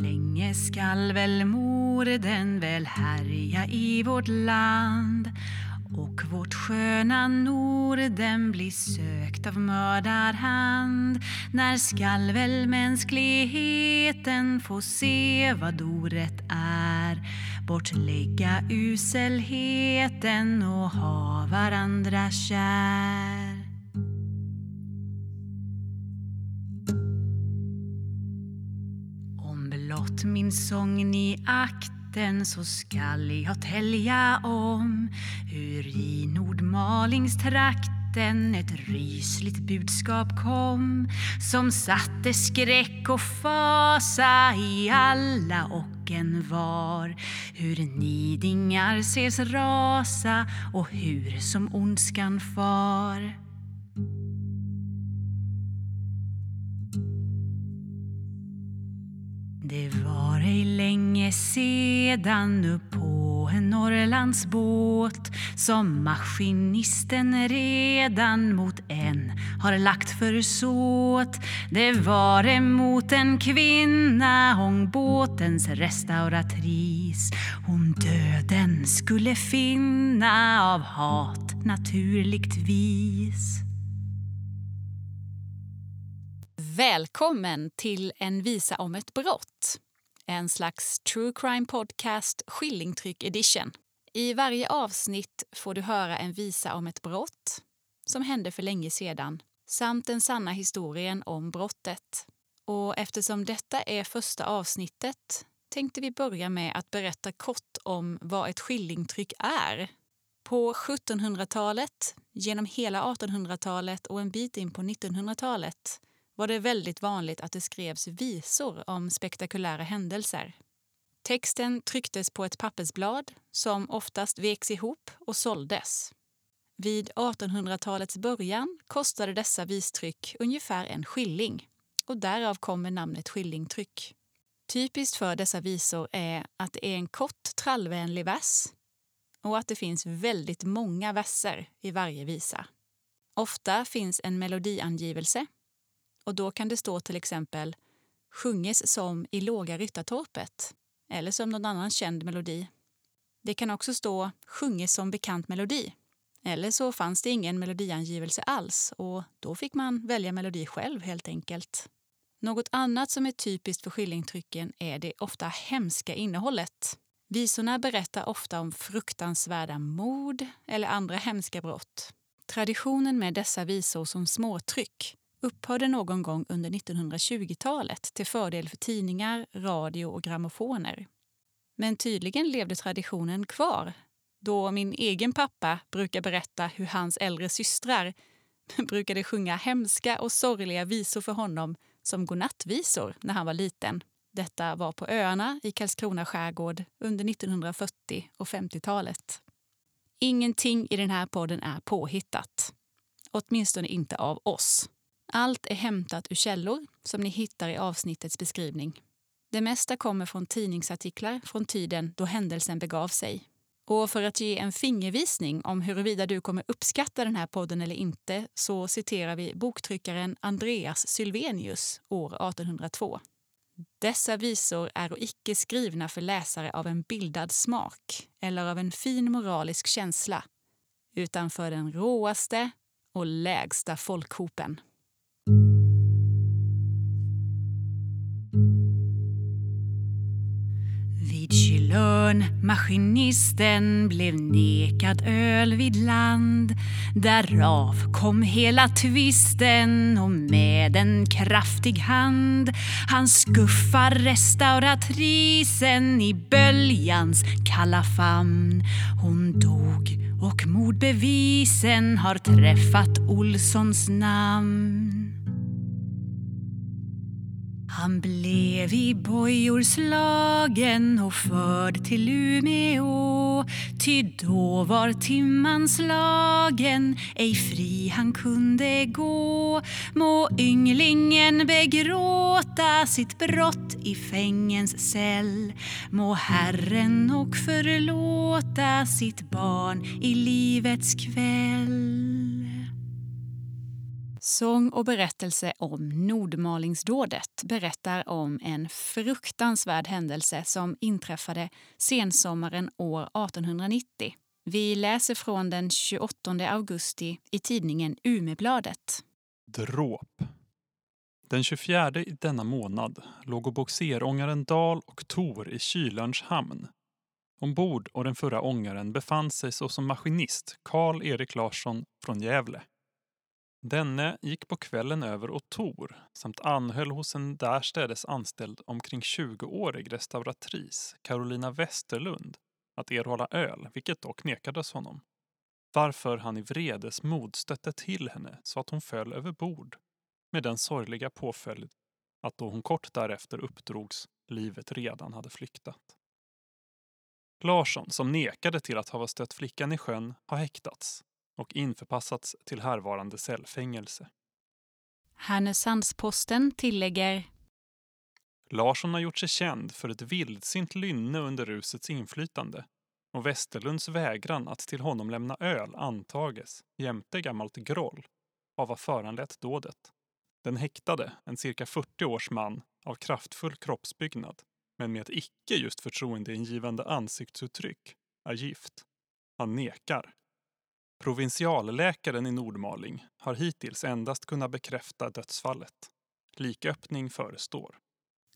länge skall väl morden väl härja i vårt land. Och vårt sköna Norden blir sökt av mördarhand. När skall väl mänskligheten få se vad orätt är? Bortlägga uselheten och ha varandra kär. Om min sång ni akten så skall jag tälja om. Hur i Nordmalingstrakten ett rysligt budskap kom som satte skräck och fasa i alla och en var. Hur nidingar ses rasa och hur som ondskan far. Länge sedan upp på en Norrlandsbåt som maskinisten redan mot en har lagt försåt. Det var emot en kvinna, ångbåtens restauratris. Hon döden skulle finna av hat naturligtvis. Välkommen till En visa om ett brott. En slags true crime podcast Skillingtryck edition. I varje avsnitt får du höra en visa om ett brott som hände för länge sedan samt den sanna historien om brottet. Och eftersom detta är första avsnittet tänkte vi börja med att berätta kort om vad ett skillingtryck är. På 1700-talet, genom hela 1800-talet och en bit in på 1900-talet var det väldigt vanligt att det skrevs visor om spektakulära händelser. Texten trycktes på ett pappersblad som oftast veks ihop och såldes. Vid 1800-talets början kostade dessa vistryck ungefär en skilling och därav kommer namnet skillingtryck. Typiskt för dessa visor är att det är en kort trallvänlig vers och att det finns väldigt många verser i varje visa. Ofta finns en melodiangivelse och då kan det stå till exempel sjunges som i Låga Ryttartorpet eller som någon annan känd melodi. Det kan också stå sjunges som bekant melodi. Eller så fanns det ingen melodiangivelse alls och då fick man välja melodi själv helt enkelt. Något annat som är typiskt för skillingtrycken är det ofta hemska innehållet. Visorna berättar ofta om fruktansvärda mord eller andra hemska brott. Traditionen med dessa visor som småtryck upphörde någon gång under 1920-talet till fördel för tidningar, radio och grammofoner. Men tydligen levde traditionen kvar då min egen pappa brukar berätta hur hans äldre systrar brukade sjunga hemska och sorgliga visor för honom som godnattvisor när han var liten. Detta var på öarna i Karlskrona skärgård under 1940 och 50-talet. Ingenting i den här podden är påhittat. Åtminstone inte av oss. Allt är hämtat ur källor som ni hittar i avsnittets beskrivning. Det mesta kommer från tidningsartiklar från tiden då händelsen begav sig. Och för att ge en fingervisning om huruvida du kommer uppskatta den här podden eller inte så citerar vi boktryckaren Andreas Sylvenius år 1802. Dessa visor är icke skrivna för läsare av en bildad smak eller av en fin moralisk känsla, utan för den råaste och lägsta folkhopen. Vid maskinisten blev nekad öl vid land. Därav kom hela tvisten och med en kraftig hand. Han skuffar restauratrisen i böljans kalla famn. Hon dog och mordbevisen har träffat Olssons namn han blev i bojor slagen och förd till Umeå. Ty då var timman slagen, ej fri han kunde gå. Må ynglingen begråta sitt brott i fängens cell. Må Herren och förlåta sitt barn i livets kväll. Sång och berättelse om Nordmalingsdådet berättar om en fruktansvärd händelse som inträffade sensommaren år 1890. Vi läser från den 28 augusti i tidningen Umebladet. Dråp. Den 24 i denna månad låg bogserångaren Dal och Tor i Kylörns hamn. Ombord och den förra ångaren befann sig såsom maskinist Karl-Erik Larsson från Gävle. Denne gick på kvällen över åt Tor samt anhöll hos en därstädes anställd omkring 20-årig restauratris, Carolina Westerlund, att erhålla öl, vilket dock nekades honom. Varför han i vredesmod stötte till henne så att hon föll över bord med den sorgliga påföljd att då hon kort därefter uppdrogs livet redan hade flyktat. Larsson, som nekade till att ha stött flickan i sjön, har häktats och införpassats till härvarande cellfängelse. Härnösandsposten tillägger Larsson har gjort sig känd för ett vildsint lynne under rusets inflytande och Westerlunds vägran att till honom lämna öl antages jämte gammalt groll av vad föranlett dådet. Den häktade, en cirka 40 års man av kraftfull kroppsbyggnad men med ett icke just förtroendeingivande ansiktsuttryck, är gift. Han nekar. Provinsialläkaren i Nordmaling har hittills endast kunnat bekräfta dödsfallet. Liköppning förestår.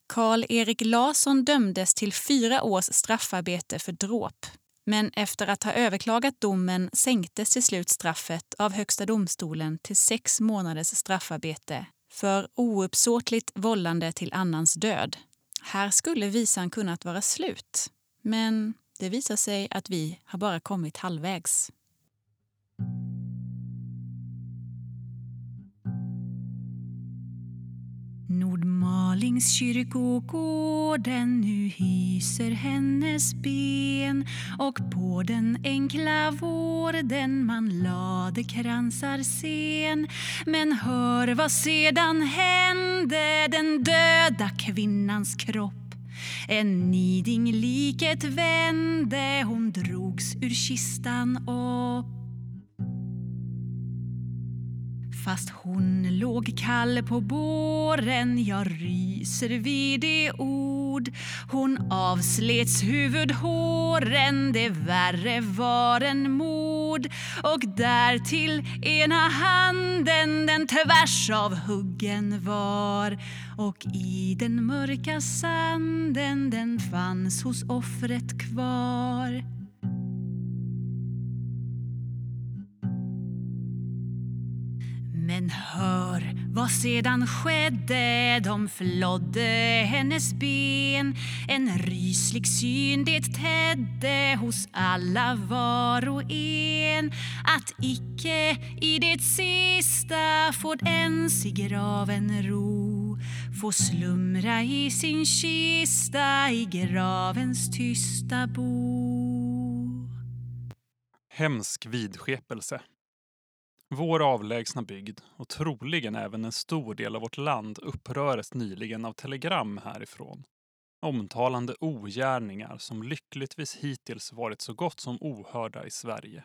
Karl-Erik Larsson dömdes till fyra års straffarbete för dråp. Men efter att ha överklagat domen sänktes till slut straffet av Högsta domstolen till sex månaders straffarbete för ouppsåtligt vållande till annans död. Här skulle visan kunnat vara slut, men det visar sig att vi har bara kommit halvvägs. Nordmalings kyrkogården nu hyser hennes ben. Och på den enkla vården man lade kransar sen. Men hör vad sedan hände den döda kvinnans kropp. En niding liket vände, hon drogs ur kistan upp. Fast hon låg kall på båren, jag ryser vid det ord. Hon avslets huvudhåren, det värre var en mord. Och därtill ena handen den tvärs av huggen var. Och i den mörka sanden den fanns hos offret kvar. Vad sedan skedde, de flodde hennes ben En ryslig syn det tädde hos alla var och en att icke i det sista får ens i graven ro få slumra i sin kista i gravens tysta bo. Hemsk vidskepelse. Vår avlägsna bygd och troligen även en stor del av vårt land uppröres nyligen av telegram härifrån omtalande ogärningar som lyckligtvis hittills varit så gott som ohörda i Sverige.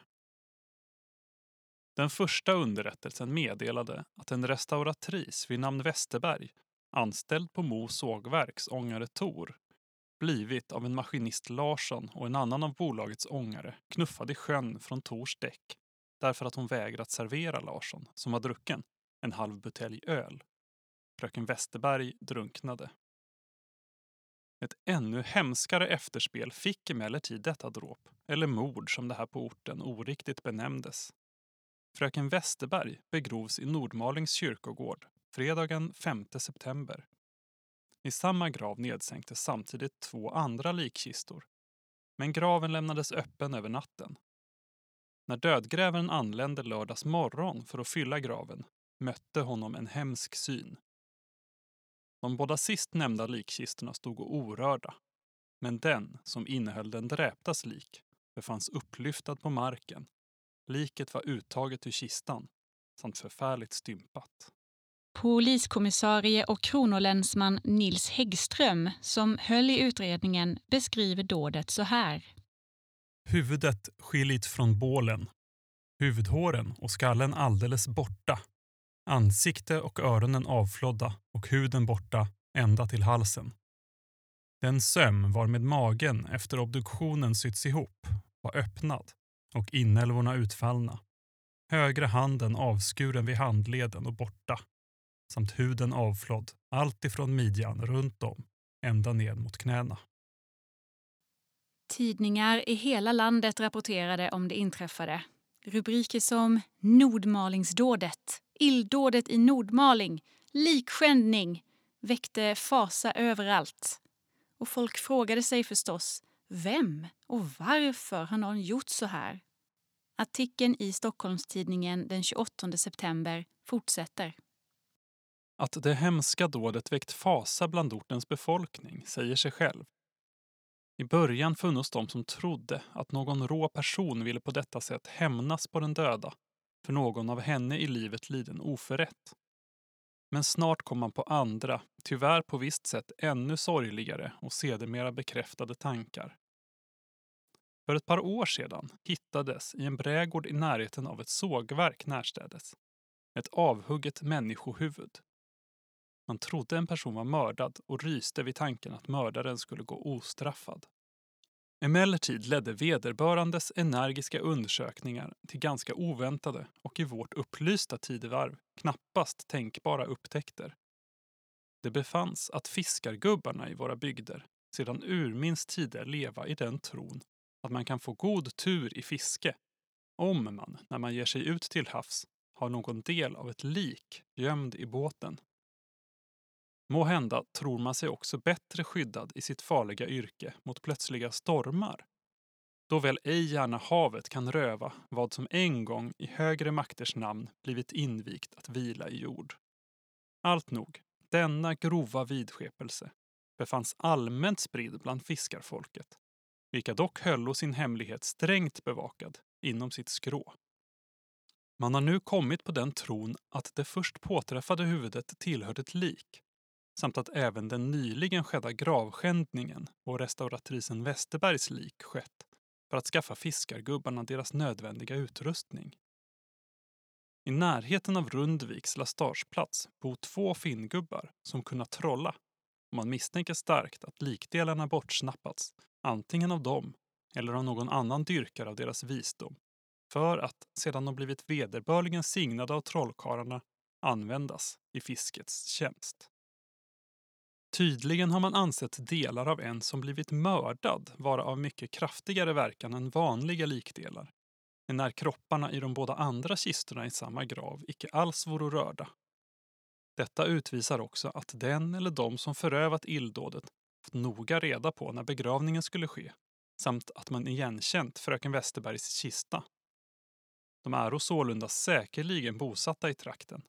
Den första underrättelsen meddelade att en restauratris vid namn Westerberg, anställd på Mo sågverks ångare Tor, blivit av en maskinist Larsson och en annan av bolagets ångare knuffad i sjön från Tors däck därför att hon vägrat servera Larsson, som var drucken, en halv butelj öl. Fröken Westerberg drunknade. Ett ännu hemskare efterspel fick emellertid detta dråp, eller mord som det här på orten oriktigt benämndes. Fröken Westerberg begrovs i Nordmalings kyrkogård fredagen 5 september. I samma grav nedsänktes samtidigt två andra likkistor, men graven lämnades öppen över natten när dödgrävaren anlände lördags morgon för att fylla graven mötte honom en hemsk syn. De båda sist nämnda likkistorna stod orörda, men den som innehöll den dräptas lik befanns upplyftad på marken. Liket var uttaget ur kistan samt förfärligt stympat. Poliskommissarie och kronolänsman Nils Häggström, som höll i utredningen, beskriver dådet så här. Huvudet skiljt från bålen. Huvudhåren och skallen alldeles borta. Ansikte och öronen avflodda och huden borta ända till halsen. Den söm var med magen efter obduktionen sytts ihop var öppnad och inälvorna utfallna. Högra handen avskuren vid handleden och borta samt huden avflodd allt ifrån midjan runt om ända ned mot knäna. Tidningar i hela landet rapporterade om det inträffade. Rubriker som Nordmalingsdådet, illdådet i Nordmaling, likskändning väckte fasa överallt. Och folk frågade sig förstås vem och varför har någon gjort så här? Artikeln i Stockholmstidningen den 28 september fortsätter. Att det hemska dådet väckt fasa bland ortens befolkning säger sig själv. I början funnits de som trodde att någon rå person ville på detta sätt hämnas på den döda för någon av henne i livet liden oförrätt. Men snart kom man på andra, tyvärr på visst sätt ännu sorgligare och sedermera bekräftade tankar. För ett par år sedan hittades i en brädgård i närheten av ett sågverk närstädes ett avhugget människohuvud. Man trodde en person var mördad och ryste vid tanken att mördaren skulle gå ostraffad. Emellertid ledde vederbörandes energiska undersökningar till ganska oväntade och i vårt upplysta tidevarv knappast tänkbara upptäckter. Det befanns att fiskargubbarna i våra bygder sedan urminns tider leva i den tron att man kan få god tur i fiske om man, när man ger sig ut till havs, har någon del av ett lik gömd i båten. Må hända tror man sig också bättre skyddad i sitt farliga yrke mot plötsliga stormar. Då väl ej gärna havet kan röva vad som en gång i högre makters namn blivit invigt att vila i jord. Allt nog, denna grova vidskepelse befanns allmänt spridd bland fiskarfolket vilka dock höllo sin hemlighet strängt bevakad inom sitt skrå. Man har nu kommit på den tron att det först påträffade huvudet tillhörde ett lik samt att även den nyligen skedda gravskändningen och restauratrisen Westerbergs lik skett för att skaffa fiskargubbarna deras nödvändiga utrustning. I närheten av Rundviks lastageplats bor två finngubbar som kunnat trolla och man misstänker starkt att likdelarna bortsnappats antingen av dem eller av någon annan dyrkare av deras visdom, för att, sedan de blivit vederbörligen signade av trollkarlarna, användas i fiskets tjänst. Tydligen har man ansett delar av en som blivit mördad vara av mycket kraftigare verkan än vanliga likdelar, när kropparna i de båda andra kistorna i samma grav icke alls vore rörda. Detta utvisar också att den eller de som förövat illdådet haft noga reda på när begravningen skulle ske samt att man igenkänt fröken Westerbergs kista. De är sålunda säkerligen bosatta i trakten.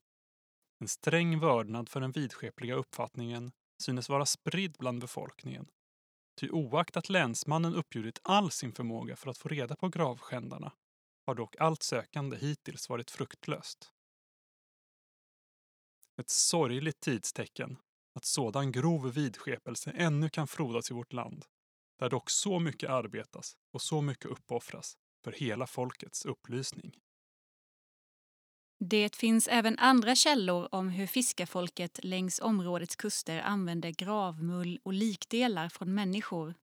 En sträng vördnad för den vidskepliga uppfattningen synes vara spridd bland befolkningen. Ty oaktat länsmannen uppbjudit all sin förmåga för att få reda på gravskändarna har dock allt sökande hittills varit fruktlöst. Ett sorgligt tidstecken att sådan grov vidskepelse ännu kan frodas i vårt land, där dock så mycket arbetas och så mycket uppoffras för hela folkets upplysning. Det finns även andra källor om hur fiskarfolket längs områdets kuster använde gravmull och likdelar från människor.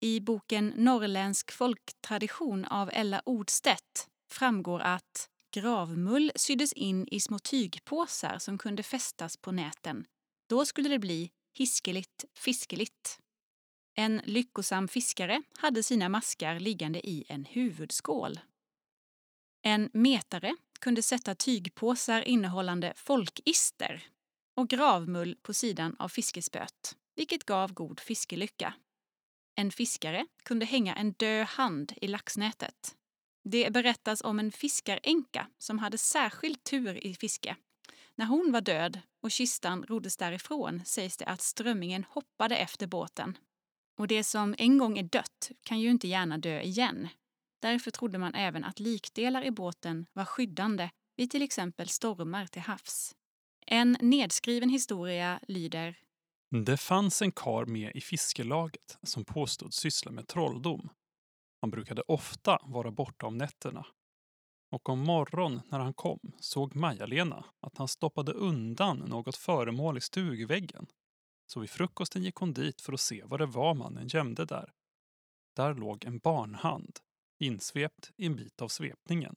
I boken Norrländsk folktradition av Ella Ordstedt framgår att gravmull syddes in i små tygpåsar som kunde fästas på näten då skulle det bli hiskeligt fiskeligt. En lyckosam fiskare hade sina maskar liggande i en huvudskål. En metare kunde sätta tygpåsar innehållande folkister och gravmull på sidan av fiskespöet, vilket gav god fiskelycka. En fiskare kunde hänga en död hand i laxnätet. Det berättas om en fiskaränka som hade särskild tur i fiske när hon var död och kistan roddes därifrån sägs det att strömmingen hoppade efter båten. Och det som en gång är dött kan ju inte gärna dö igen. Därför trodde man även att likdelar i båten var skyddande vid till exempel stormar till havs. En nedskriven historia lyder Det fanns en kar med i fiskelaget som påstod syssla med trolldom. Han brukade ofta vara borta om nätterna. Och om morgon när han kom såg Maja-Lena att han stoppade undan något föremål i stugväggen. Så vid frukosten gick hon dit för att se vad det var mannen gömde där. Där låg en barnhand, insvept i en bit av svepningen.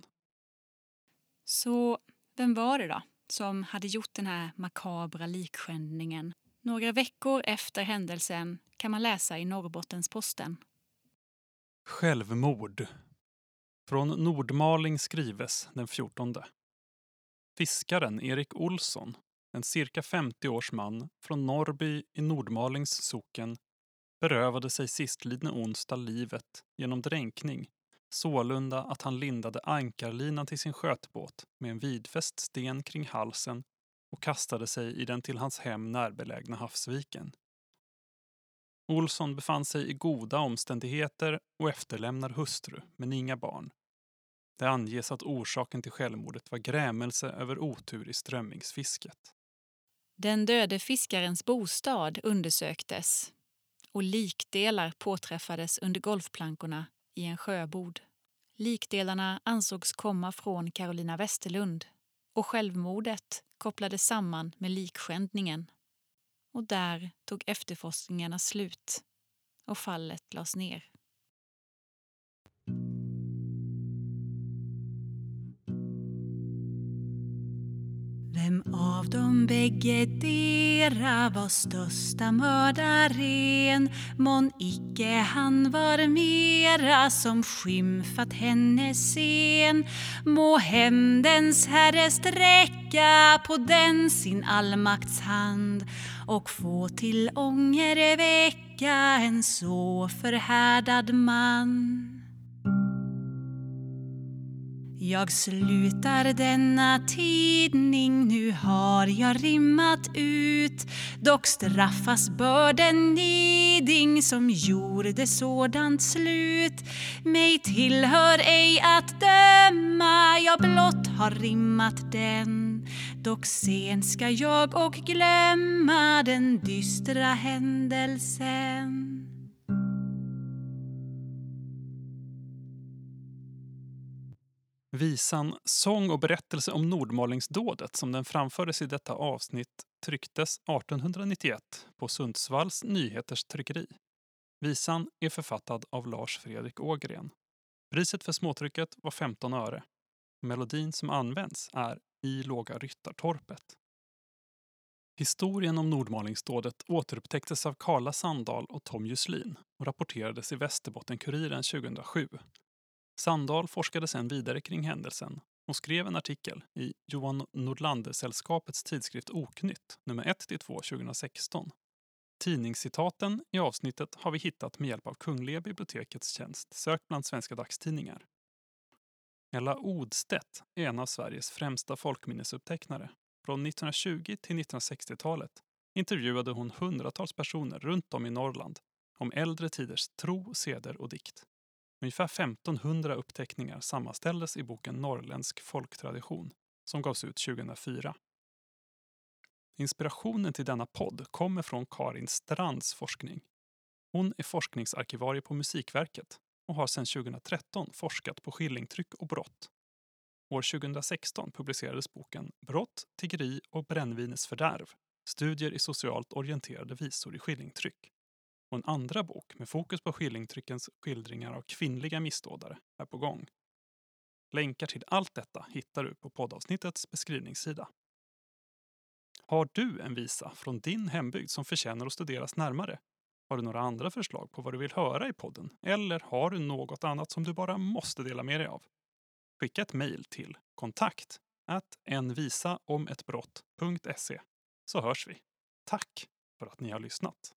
Så vem var det då som hade gjort den här makabra likskändningen? Några veckor efter händelsen kan man läsa i Norrbottens-Posten. Självmord. Från Nordmaling skrives den 14. Fiskaren Erik Olsson, en cirka 50 års man från Norrby i Nordmalings socken, berövade sig sistlidne onsdag livet genom dränkning sålunda att han lindade ankarlinan till sin skötbåt med en vidfäst sten kring halsen och kastade sig i den till hans hem närbelägna havsviken. Olsson befann sig i goda omständigheter och efterlämnar hustru, men inga barn. Det anges att orsaken till självmordet var grämelse över otur i strömmingsfisket. Den döde fiskarens bostad undersöktes och likdelar påträffades under golfplankorna i en sjöbod. Likdelarna ansågs komma från Carolina Westerlund och självmordet kopplades samman med likskändningen. Och där tog efterforskningarna slut och fallet lades ner. Av dem bägge dera var största mördaren? Mån icke han var mera som skymfat henne sen. Må hämndens herre sträcka på den sin allmakts hand och få till ånger väcka en så förhärdad man. Jag slutar denna tidning, nu har jag rimmat ut. Dock straffas bör den niding som gjorde sådant slut. Mig tillhör ej att döma, jag blott har rimmat den. Dock sen ska jag och glömma den dystra händelsen. Visan Sång och berättelse om Nordmalingsdådet som den framfördes i detta avsnitt trycktes 1891 på Sundsvalls Nyheters tryckeri. Visan är författad av Lars Fredrik Ågren. Priset för småtrycket var 15 öre. Melodin som används är I låga ryttartorpet. Historien om Nordmalingsdådet återupptäcktes av Karla Sandahl och Tom Juslin och rapporterades i Västerbotten-Kuriren 2007 Sandahl forskade sedan vidare kring händelsen och skrev en artikel i Johan Nordlander-sällskapets tidskrift Oknytt, nummer 1-2 2016. Tidningscitaten i avsnittet har vi hittat med hjälp av Kungliga bibliotekets tjänst Sök bland svenska dagstidningar. Ella Odstedt är en av Sveriges främsta folkminnesupptecknare. Från 1920 till 1960-talet intervjuade hon hundratals personer runt om i Norrland om äldre tiders tro, seder och dikt. Ungefär 1500 uppteckningar sammanställdes i boken Norrländsk folktradition som gavs ut 2004. Inspirationen till denna podd kommer från Karin Strands forskning. Hon är forskningsarkivarie på Musikverket och har sedan 2013 forskat på skillingtryck och brott. År 2016 publicerades boken Brott, tiggeri och brännvinets fördärv. Studier i socialt orienterade visor i skillingtryck och en andra bok med fokus på skillingtryckens skildringar av kvinnliga missdådare är på gång. Länkar till allt detta hittar du på poddavsnittets beskrivningssida. Har du en visa från din hembygd som förtjänar att studeras närmare? Har du några andra förslag på vad du vill höra i podden? Eller har du något annat som du bara måste dela med dig av? Skicka ett mejl till kontakt envisaomettbrott.se så hörs vi. Tack för att ni har lyssnat.